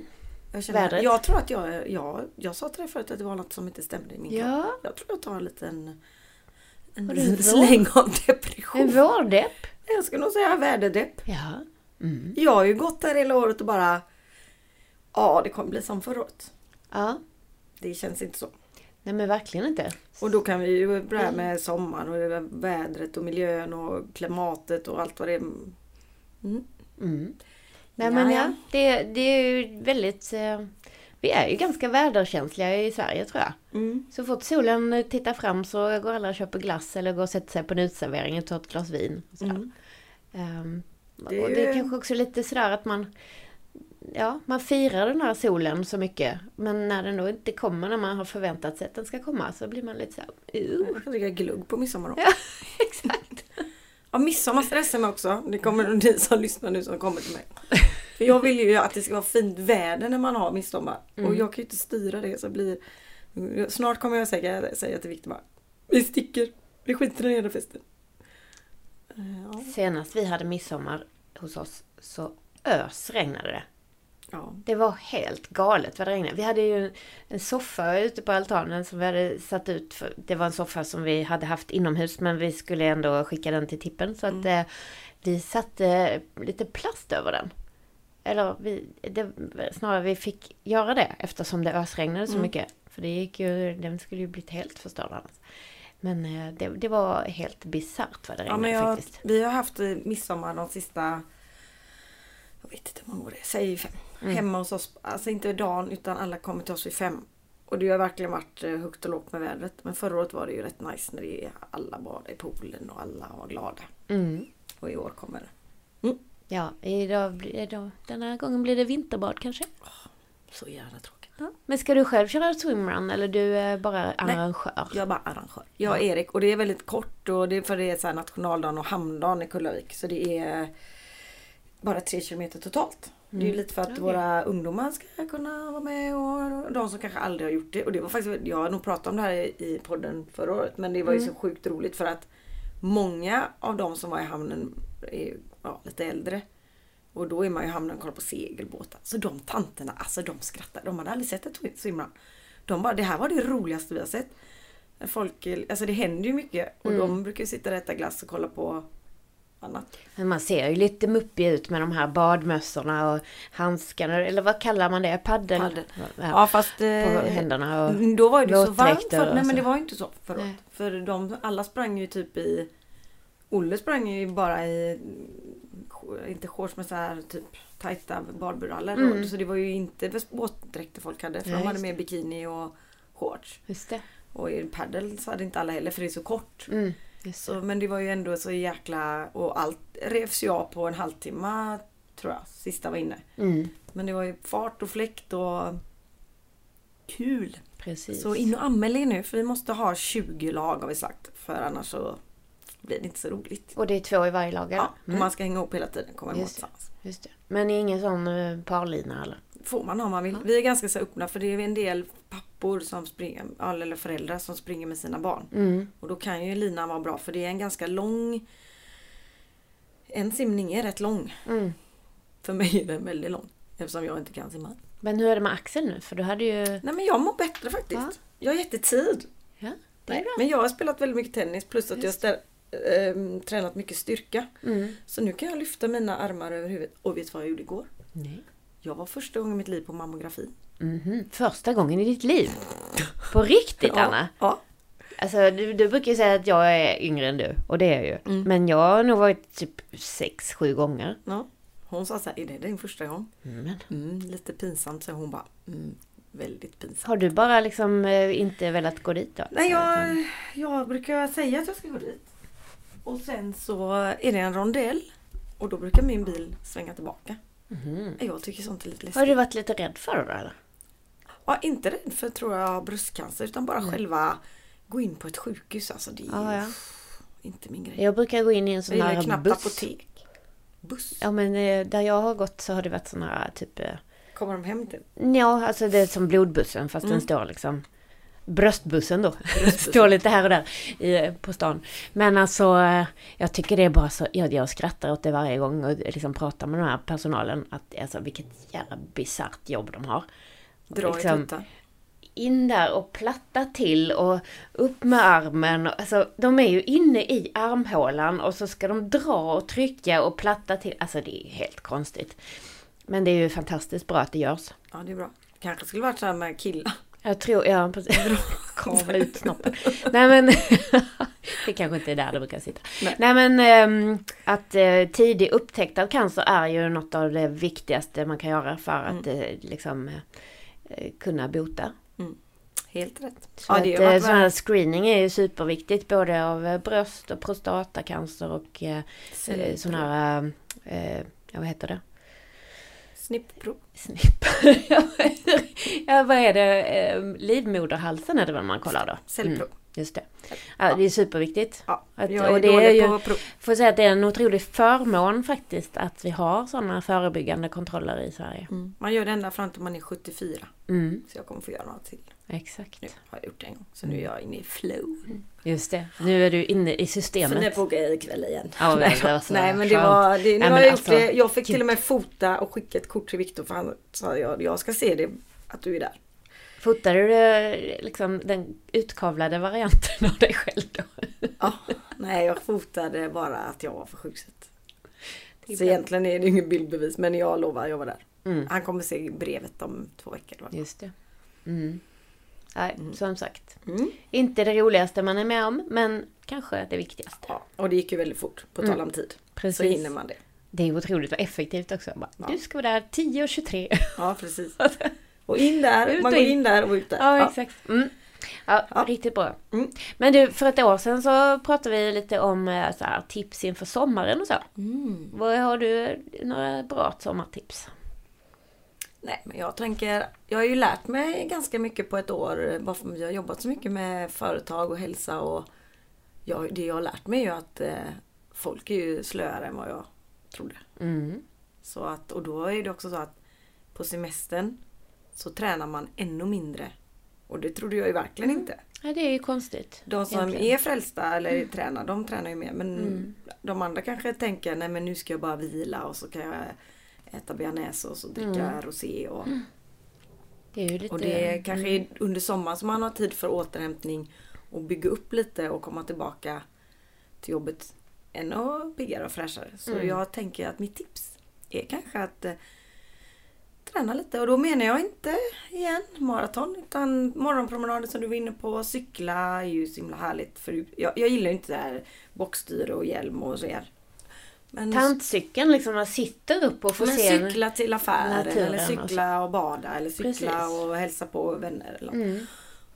Jag, känner, jag tror att jag, jag, jag sa till dig förut att det var något som inte stämde i min kropp. Ja, Jag tror jag tar en liten en en släng av en depression. vårdepp. Jag skulle nog säga väderdepp. Ja. Mm. Jag har ju gått där hela året och bara Ja, det kommer bli som förra året. Ja. Det känns inte så. Nej men verkligen inte. Och då kan vi ju börja med sommaren och vädret och miljön och klimatet och allt vad det är. Mm. Mm. Nej men Ja, det, det är ju väldigt... Eh, vi är ju ganska väderkänsliga i Sverige tror jag. Mm. Så fort solen tittar fram så går alla och köper glass eller går och sätter sig på en uteservering och tar ett glas vin. Mm. Ehm, Det och det är kanske också lite sådär att man... Ja, man firar den här solen så mycket. Men när den då inte kommer när man har förväntat sig att den ska komma så blir man lite såhär... Uh. Jag kan dricka glugg på midsommar. Ja, exakt. Ja, midsommar stressar mig också. Det kommer ni som lyssnar nu som kommer till mig. För jag vill ju att det ska vara fint väder när man har midsommar. Mm. Och jag kan ju inte styra det så blir... Snart kommer jag säga, säga till Victor bara, Vi sticker. Vi skiter i hela festen. Eh, Ja. Senast vi hade midsommar hos oss så ösregnade det. Ja. Det var helt galet vad det regnade. Vi hade ju en soffa ute på altanen som vi hade satt ut. För, det var en soffa som vi hade haft inomhus men vi skulle ändå skicka den till tippen. Så att eh, vi satte lite plast över den. Eller vi, det, snarare vi fick göra det eftersom det ösregnade så Mm. mycket. För det gick ju, den skulle ju blivit helt förstörd annars. Men eh, det, det var helt bisarrt vad det Ja, regnade men jag, faktiskt. vi har haft eh, midsommar de sista, jag vet inte hur många år det är, säg fem. Mm. Hemma hos oss, alltså inte dagen utan alla kommer till oss vid fem. Och det har verkligen varit eh, högt och lågt med vädret. Men förra året var det ju rätt nice när det är alla badade i poolen och alla var glada. Mm. Och i år kommer det. Ja, idag, idag, den här gången blir det vinterbad kanske. Så jävla tråkigt. Ja. Men ska du själv köra swimrun eller du är bara arrangör? Jag är bara arrangör. Jag och Erik och det är väldigt kort och det är för det är så här nationaldagen och hamndagen i Kullavik. Så det är bara tre kilometer totalt. Det är ju Mm. lite för att Okej. våra ungdomar ska kunna vara med och de som kanske aldrig har gjort det. Och det var faktiskt, jag har nog pratat om det här i podden förra året men det var ju Mm. så sjukt roligt för att många av de som var i hamnen är ju, ja, lite äldre. Och då är man ju i hamnen och kollar på segelbåtar. Så de tanterna, alltså de skrattar. De hade aldrig sett ett swimrun. De bara, det här var det roligaste vi har sett. Folk, alltså det händer ju mycket och Mm. de brukar ju sitta och äta glass och kolla på annat. Men man ser ju lite muppig ut med de här badmössorna och handskarna, eller vad kallar man det? Paddel? Paddel. Ja, Ja fast på eh, händerna och... då var det så varmt. För, nej men det var ju inte så förra Nej. För de, alla sprang ju typ i Olle sprang ju bara i inte shorts men så här typ tajta badbrallor. Mm. Så det var ju inte våtdräkter folk hade. För Nej, de hade mer bikini och shorts. Just det. Och i paddel så hade inte alla heller för det är så kort. Mm. Så, men det var ju ändå så jäkla... Och allt revs jag på en halvtimme tror jag. Sista var inne. Mm, Men det var ju fart och fläkt och kul. precis. Så in och anmäl er nu för vi måste ha 20 lag har vi sagt. För annars så blir det inte så roligt. Och det är två i varje lag? Ja, och Mm, man ska hänga ihop hela tiden. Komma Just det. just det. Men ingen sån uh, parlina eller? Får man om man vill. Ja. Vi är ganska så öppna för det är en del pappor som springer, eller föräldrar som springer med sina barn. Mm, Och då kan ju linan vara bra för det är en ganska lång... En simning är rätt lång. mm. För mig är den väldigt lång. Eftersom jag inte kan simma. Men hur är det med Axel nu? För du hade ju... Nej men jag mår bättre faktiskt. Ja. Jag har jättetid. Ja, det är bra. Men jag har spelat väldigt mycket tennis plus att jag har Just ehm, tränat mycket styrka. Mm. Så nu kan jag lyfta mina armar över huvudet. Och vet du vad jag gjorde igår? Nej. Jag var första gången i mitt liv på mammografi. Mhm. Första gången i ditt liv? På riktigt Anna? Ja. Alltså du, du brukar ju säga att jag är yngre än du. Och det är jag ju. Mm. Men jag har nog varit typ sex, sju gånger. ja. Hon sa så här, är det din första gång? Men, Mm, lite pinsamt, så hon bara. Mm, väldigt pinsamt. har du bara liksom eh, inte velat gå dit då? Nej, jag, jag brukar säga att jag ska gå dit. Och sen så är det en rondell. Och då brukar min bil svänga tillbaka. Mhm. Jag tycker sånt är lite läskigt. Har du varit lite rädd för det då eller? Ja, inte rädd för tror jag bröstcancer utan bara själva gå in på ett sjukhus. Alltså det är Ja, ja. inte min grej. Jag brukar gå in i en sån här knappt buss. apotek. Buss? Ja men eh, där jag har gått så har det varit sån här typ... eh, Kommer de hem till? Ja, alltså det är som blodbussen fast Mm. den står liksom... Bröstbussen då. står lite här och där i, på stan. Men alltså, eh, jag tycker det är bara så... Jag, jag skrattar åt det varje gång och liksom pratar med den här personalen. Att alltså vilket jävla bisarrt jobb de har. Dra i Liksom, tuttar? in där och platta till och upp med armen. Alltså, de är ju inne i armhålan och så ska de dra och trycka och platta till. Alltså det är helt konstigt. Men det är ju fantastiskt bra att det görs. Ja, det är bra. Kanske skulle varit så här med killar. Jag tror, ja precis. Kavla ut snoppen. Nej men, det kanske inte är där det brukar sitta. Nej. Nej, men ehm, att eh, tidig upptäckt av cancer är ju något av det viktigaste man kan göra för att eh, liksom eh, kunna bota. Helt rätt. Så Ja, att, det varit sån här screening är ju superviktigt både av bröst och prostatacancer och eh, sån här, eh, vad heter det? Snippprov. Snipp. ja, vad är det? Eh, livmoderhalsen är det väl man kollar då? Cellprov. Just det. Ja, det är superviktigt. Ja, Att- och det är ju-. Får säga att det är en otrolig förmån faktiskt att vi har sådana förebyggande kontroller i Sverige. Mm. Man gör det ända fram till man är 74. Mm, Så jag kommer få göra något till. exakt. Nu har jag gjort det en gång. Så nu är jag inne i flow. Just det. Nu är du inne i Så nu systemet. får jag ikväll igen. Ja, nej, nej men det var, det, nu har jag alltså, gjort det. Jag fick till och med fota och skicka ett kort till Viktor för han sa jag, jag ska se det, att du är där. Fotade du det, liksom den utkavlade varianten av dig själv då? Ja, nej jag fotade bara att jag var för är Så egentligen är det inget bildbevis men jag lovar, jag var där. Mm, Han kommer se brevet om två veckor. då. just det. Mm. Nej, som sagt. Mm. Inte det roligaste man är med om, men kanske det viktigaste. Ja, och det gick ju väldigt fort, på tal om tid. Så Precis. hinner man det. Det är otroligt vad effektivt också. Bara, Ja. Du ska vara där 10.23. Ja, precis. Och in där, Ut man och går in. där och ut där. Ja, exakt. Mm. Ja, Ja. riktigt bra. Mm. Men du, för ett år sedan så pratade vi lite om eh, här, tips inför sommaren och så. Mm. Vad Har du några bra sommartips? Nej, men jag tänker, jag har ju lärt mig ganska mycket på ett år. Bara för att jag har jobbat så mycket med företag och hälsa och jag, det jag har lärt mig är ju att eh, folk är ju slöare än vad jag trodde. Mm. Så att, och då är det också så att på semestern så tränar man ännu mindre. Och det trodde jag ju verkligen inte. Ja, det är ju konstigt. De som egentligen. är frälsta eller tränar, de tränar ju mer. Men Mm. de andra kanske tänker, nej men nu ska jag bara vila och så kan jag äta bearnaise och dricka Mm. rosé. Och, Det är ju lite... och det är kanske är under sommaren som man har tid för återhämtning och bygga upp lite och komma tillbaka till jobbet ännu piggare och fräschare. Så Mm. jag tänker att mitt tips är kanske att eh, träna lite. Och då menar jag inte igen maraton utan morgonpromenader som du var inne på. Cykla är ju så himla härligt. För jag, jag gillar ju inte det här bockstyre och hjälm och så här. Men, Tantcykeln liksom, man sitter upp och får men se... cykla till affären eller och cykla och bada eller cykla Precis. och hälsa på vänner. Eller något. Mm.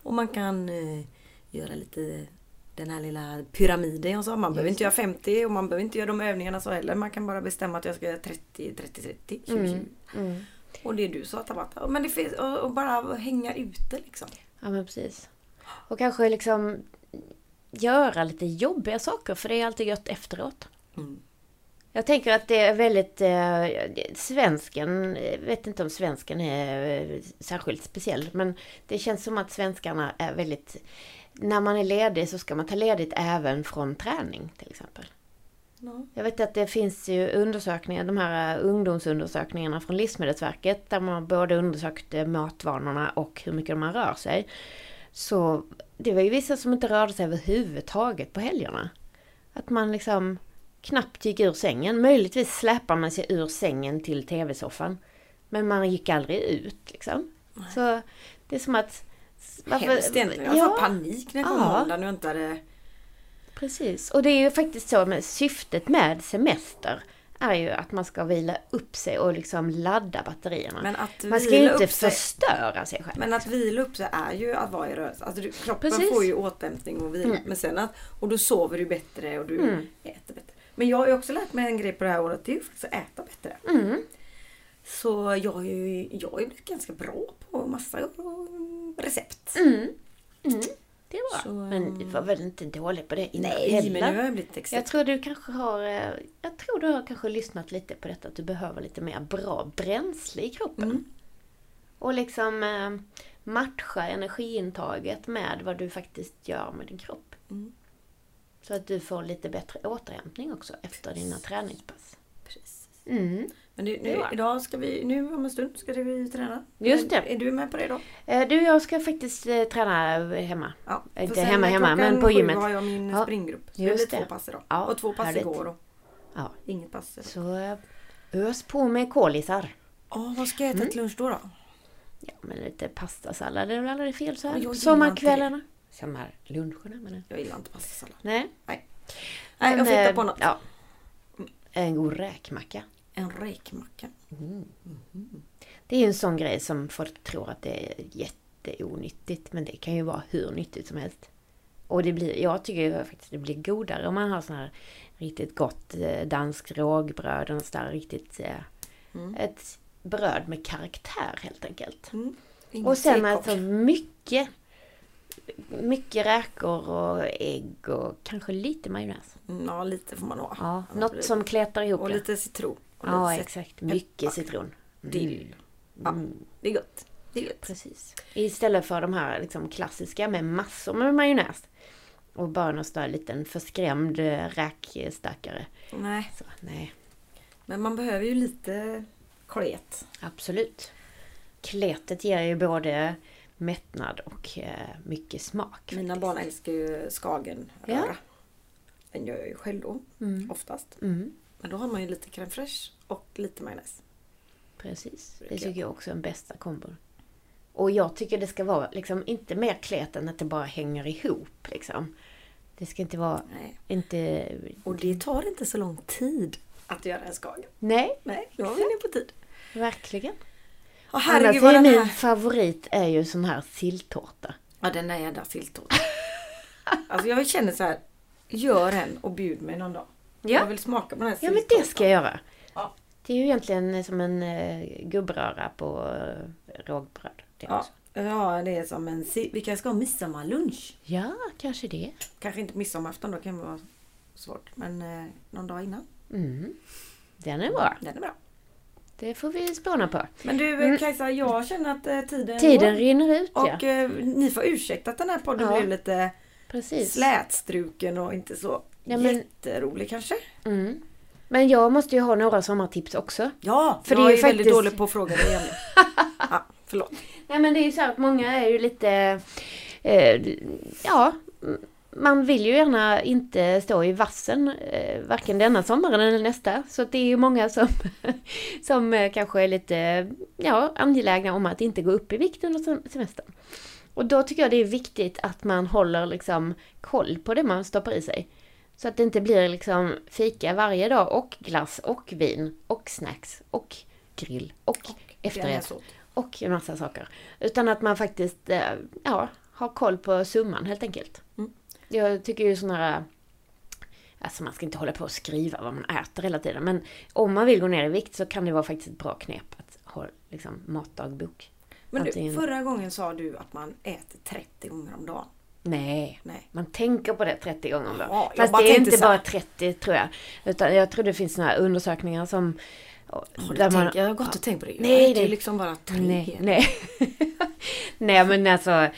Och man kan eh, göra lite den här lilla pyramiden jag sa. Man behöver inte göra 50 och man behöver inte göra de övningarna så heller. Man kan bara bestämma att jag ska göra 30, 30, 30, 20, 20. Mm. Mm. Och det du sa Tabata. Men det finns, och, och bara hänga ute liksom. Ja men precis. Och kanske liksom göra lite jobbiga saker för det är alltid gött efteråt. Mm. Jag tänker att det är väldigt... Eh, svensken, jag vet inte om svensken är eh, särskilt speciell, men det känns som att svenskarna är väldigt... När man är ledig så ska man ta ledigt även från träning till exempel. Ja. Jag vet att det finns ju undersökningar, de här ungdomsundersökningarna från Livsmedelsverket där man både undersökte matvanorna och hur mycket man rör sig. Så det var ju vissa som inte rörde sig överhuvudtaget på helgerna. Att man liksom knappt gick ur sängen. Möjligtvis släpar man sig ur sängen till tv-soffan. Men man gick aldrig ut liksom. Så det är som att... Hemskt egentligen. Jag Ja. får panik när jag kom Ja. måndag och inte hade... Precis, och det är ju faktiskt så med syftet med semester är ju att man ska vila upp sig och liksom ladda batterierna. Men att man ska ju inte sig- förstöra sig själv. Men att vila upp sig är ju att vara i rörelse. Alltså du, kroppen Precis. får ju återhämtning och vila. Mm. Men sen att, och då sover du bättre och du Mm. äter bättre. Men jag har ju också lärt mig en grej på det här året. Det är ju faktiskt att äta bättre. Mm. Så jag har ju, jag har blivit ganska bra på massa recept. Det är bra. Så, men du var väl inte dålig på det innan Nej, heller? men nu har jag blivit extra. Jag tror du kanske har, eh, jag tror du har kanske lyssnat lite på detta att du behöver lite mer bra bränsle i kroppen. Mm. Och liksom eh, matcha energiintaget med vad du faktiskt gör med din kropp. Mm. Så att du får lite bättre återhämtning också efter dina träningspass. Precis. Mm. Men Det nu, idag ska vi, nu om en stund ska vi träna. Just det. Är, är du med på det då? Eh, Du, jag ska faktiskt eh, träna hemma. Ja. Inte hemma, hemma, klockan men på sju gymmet. har jag min Ja, springgrupp. Så just det blir det. två pass idag. Ja, och två pass härligt. igår. Och Ja. inget pass. idag. Så eh, ös på med kolisar. Åh, vad ska jag äta Mm. till lunch då? då? Ja, men lite pastasallad är väl aldrig fel så jag här. Sommarkvällarna. Sommarluncherna menar jag. Jag gillar inte pastasallad. Nej. Nej, jag Men, får hitta eh, på något. Ja. En god räkmacka. En räkmacka. Det är en sån grej som folk tror att det är jätteonyttigt. Men det kan ju vara hur nyttigt som helst. Och det blir, jag tycker faktiskt det blir godare om man har sån här riktigt gott eh, danskt rågbröd. Och sånt där riktigt... Eh, Mm. Ett bröd med karaktär helt enkelt. Mm. Och sen alltså mycket mycket räkor och ägg och kanske lite majonnäs. Mm, Ja, lite får man ha. Ja, något som kletar ihop Och det. lite citron. Och Ja, exakt. Mycket citron. Dill. Ja, Mm. det är gott. Det är gott. Precis. Istället för de här liksom, klassiska med massor med majonnäs. Och bara någon där liten förskrämd eh, räkstackare. Nej, Så, nej, men man behöver ju lite klet. absolut. Kletet ger ju både mättnad och eh, mycket smak. Mina faktiskt. barn älskar ju skagenröra. Ja. Den gör jag ju själv då, Mm. oftast. Mm. Men då har man ju lite crème fraîche och lite majonnäs. Precis, det tycker jag också är den bästa kombon. Och jag tycker det ska vara liksom inte mer klet än att det bara hänger ihop liksom. Det ska inte vara, Nej. inte... Och det tar inte så lång tid att göra en skagen. Nej, Nej, då var vi inne på tid. verkligen. Och Annars herregud vad är min här... favorit är ju sån här silltårta. Ja, den där jädra silltårtan. alltså jag känner så här. Gör en och bjud mig någon dag. Ja. Jag vill smaka på den här Ja men det ska jag göra. Ja. Det är ju egentligen som en eh, gubbröra på eh, rågbröd. Det Ja. också. ja, det är som en... si- Vi kanske ska ha midsommarlunch. ja, kanske det. Kanske inte midsommarafton, då kan det vara svårt. Men eh, någon dag innan. Mm. Den är bra. Den är bra. Det får vi spåna på. Men du Mm. Kajsa, jag känner att eh, tiden Tiden går. rinner ut ja. Och eh, ni får ursäkta att den här podden Ja. blev lite Precis. slätstruken och inte så Ja, men- jätterolig kanske. Mm. Men jag måste ju ha några sommartips också. Ja, För för det jag är är, ju väldigt faktiskt- dålig på att fråga dig igen. ja, förlåt. Nej men det är ju så att många är ju lite... Eh, ja, man vill ju gärna inte stå i vassen eh, varken denna sommaren eller nästa. Så det är ju många som, som eh, kanske är lite ja, angelägna om att inte gå upp i vikt under sem- semestern. Och då tycker jag det är viktigt att man håller liksom koll på det man stoppar i sig. Så att det inte blir liksom fika varje dag och glass och vin och snacks och grill och, efterrätt så. och en massa saker. Utan att man faktiskt eh, ja, har koll på summan helt enkelt. Mm. Jag tycker ju sådana här... Alltså man ska inte hålla på och skriva vad man äter hela tiden. Men om man vill gå ner i vikt så kan det vara faktiskt ett bra knep att ha liksom, matdagbok. Men du, Antingen- förra gången sa du att man äter 30 gånger om dagen. Nej, Nej. man tänker på det 30 gånger om dagen. Ja, Fast det är inte så bara 30 tror jag. Utan jag tror det finns några undersökningar som... Har du tänkt, jag har gått och tänkt på det. Jag Nej, det- liksom bara tre. Nej, nej. nej men alltså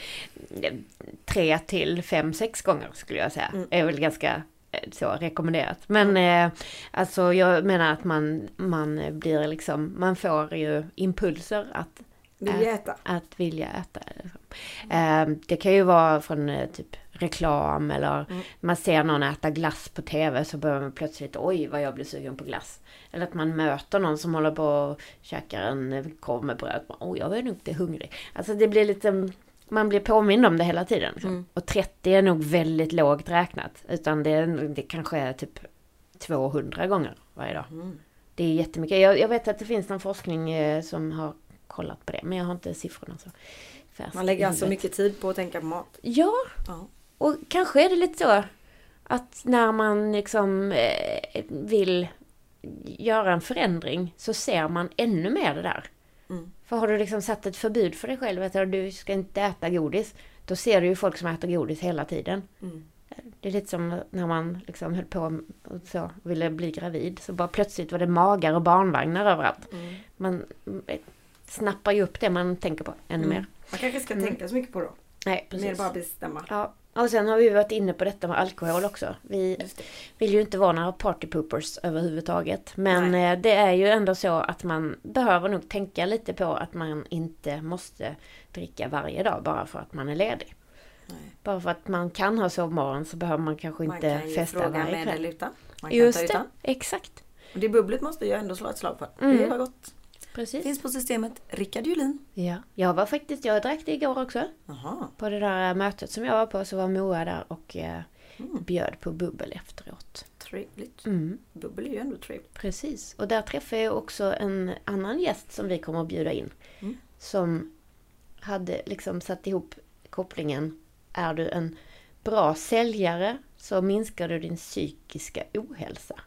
tre till fem, sex gånger skulle jag säga. Mm. Är väl ganska eh, så rekommenderat. Men eh, alltså jag menar att man, man blir liksom, man får ju impulser att, Vill jag äta? att vilja äta. Liksom. Det kan ju vara från eh, typ reklam eller Mm. man ser någon äta glass på TV så börjar man plötsligt oj vad jag blir sugen på glass. Eller att man möter någon som håller på och käkar en eh, korv med bröd. Oj jag är nog inte hungrig. Alltså det blir lite, man blir påmind om det hela tiden. Liksom. Mm. Och 30 är nog väldigt lågt räknat. Utan det, det kanske är typ 200 gånger varje dag. Mm. Det är jättemycket. Jag, jag vet att det finns någon forskning eh, som har kollat på det. Men jag har inte siffrorna så färskt Man lägger alltså mycket tid på att tänka på mat. Ja, Ja. och kanske är det lite så att när man liksom eh, vill göra en förändring så ser man ännu mer det där. Mm. För har du liksom satt ett förbud för dig själv att du ska inte äta godis, då ser du ju folk som äter godis hela tiden. Mm. Det är lite som när man liksom höll på och så, ville bli gravid, så bara plötsligt var det magar och barnvagnar överallt. Mm. Man snappar ju upp det man tänker på ännu Mm. mer. Man kanske ska Mm. tänka så mycket på då. Nej, Mer precis. bara bestämma. Ja, och sen har vi varit inne på detta med alkohol också. Vi det. vill ju inte vara några partypoopers överhuvudtaget. Men Nej. eh, det är ju ändå så att man behöver nog tänka lite på att man inte måste dricka varje dag bara för att man är ledig. Nej. Bara för att man kan ha sovmorgon så behöver man kanske Man inte kan ju festa fråga varje med kväll. eller utan. Man kan Just ta det, utan. exakt. Och det bubblet måste jag ändå slå ett slag för. Mm. Det var gott. Precis. Finns på systemet. Rickard Julin. Ja, jag var faktiskt, jag drack det igår också. Jaha. På det där mötet som jag var på så var Moa där och eh, Mm. bjöd på bubbel efteråt. Trevligt. Mm. Bubbel är ju ändå trevligt. Precis, och där träffade jag också en annan gäst som vi kommer att bjuda in. Mm. Som hade liksom satt ihop kopplingen. Är du en bra säljare så minskar du din psykiska ohälsa.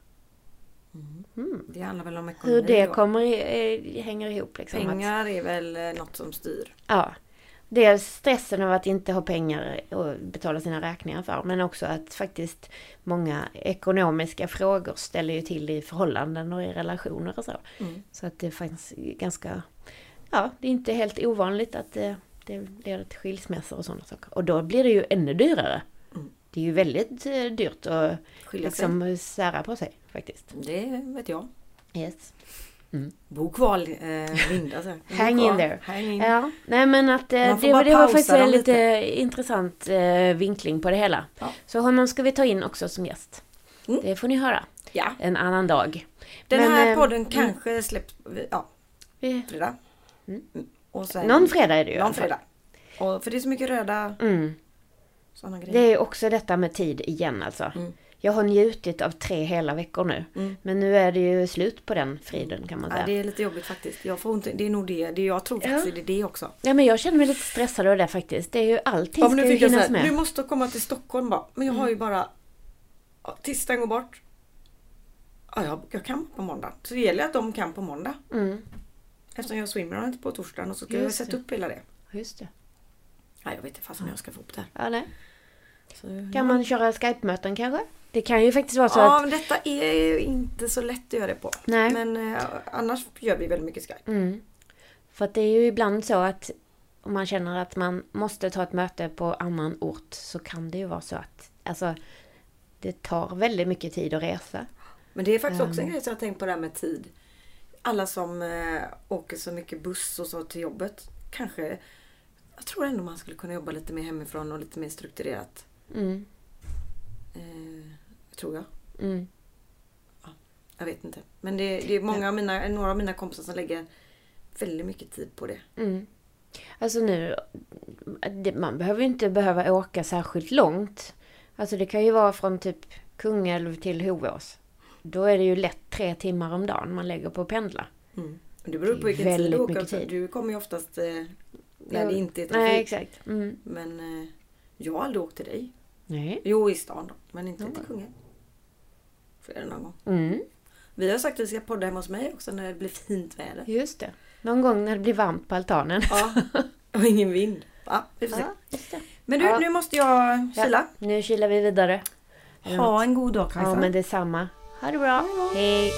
Mm. Det handlar väl om ekonomi Hur det kommer, hänger ihop liksom. att- Pengar är väl eh, något som styr. Ja. Dels stressen av att inte ha pengar att betala sina räkningar för, men också att faktiskt många ekonomiska frågor ställer ju till i förhållanden och i relationer och så. Mm. Så att det fanns ganska, ja, det är inte helt ovanligt att det, det leder till skilsmässor och sådana saker. Och då blir det ju ännu dyrare. Mm. Det är ju väldigt eh, dyrt att Skilja sig. liksom sära på sig faktiskt. Det vet jag. Yes. Bo kvar eh, Linda. Hang in there. Hang in. Ja, nej men att eh, det, bara det var faktiskt en lite, lite. intressant eh, vinkling på det hela. Ja. Så honom ska vi ta in också som gäst. Mm. Det får ni höra Ja. en annan dag. Den Men, här eh, podden mm. kanske släpps ja, fredag. Mm. Mm. Sen, någon fredag är det ju Någon fredag. Och för det är så mycket röda Mm. sådana Det grejer. är också detta med tid igen alltså. Mm. Jag har njutit av tre hela veckor nu. Mm. Men nu är det ju slut på den friden kan man Ja, säga. det är lite jobbigt faktiskt. Jag får ont, det är nog det. det jag tror faktiskt Ja. det är det också. Ja men jag känner mig lite stressad av det faktiskt. Det är ju allting Ja, ska nu ju hinnas med. Mm. du måste komma till Stockholm bara. Men jag har ju bara ja, tisdagen går bort. Ja, jag, jag kan på måndag. Så det gäller att de kan på måndag. Mm, Eftersom jag swimrun inte på torsdagen och så ska Just jag sätta det. upp hela det. just det. Nej, jag vet inte fasen hur jag ska få upp det här. Ja, nej. Så, Kan man köra Skype-möten kanske? Det kan ju faktiskt vara så Ja, att... men detta är ju inte så lätt att göra det på. Nej. Men eh, annars gör vi väldigt mycket Skype. Mm. För att det är ju ibland så att om man känner att man måste ta ett möte på annan ort så kan det ju vara så att alltså, det tar väldigt mycket tid att resa. Men det är faktiskt också en Mm. grej som jag har tänkt på det här med tid. Alla som eh, åker så mycket buss och så till jobbet. Kanske, jag tror ändå man skulle kunna jobba lite mer hemifrån och lite mer strukturerat. Mm. Eh, tror jag. Mm. Jag vet inte. Men det, det är många av mina, några av mina kompisar som lägger väldigt mycket tid på det. Mm. Alltså nu, man behöver ju inte behöva åka särskilt långt. Alltså det kan ju vara från typ Kungälv till Hovås. Då är det ju lätt tre timmar om dagen man lägger på att pendla. Mm. Det beror på vilken tid du åker. tid. Du kommer ju oftast eh, när Ja. det inte är trafik. Nej, exakt. Mm. Men eh, jag har aldrig åkt till dig. Nej. Jo, i stan då. Men inte till Kungälv. Flera någon gång. Mm. Vi har sagt att vi ska podda hemma hos mig också när det blir fint väder. Just det. Någon gång när det blir varmt på altanen. Ja, och ingen vind. Ja, vi får se. Ja, just det. Men du, Ja. nu måste jag kila. Nu kilar vi vidare. Ha en god dag Kajsa. Ja, men detsamma. Ha det bra. Hej!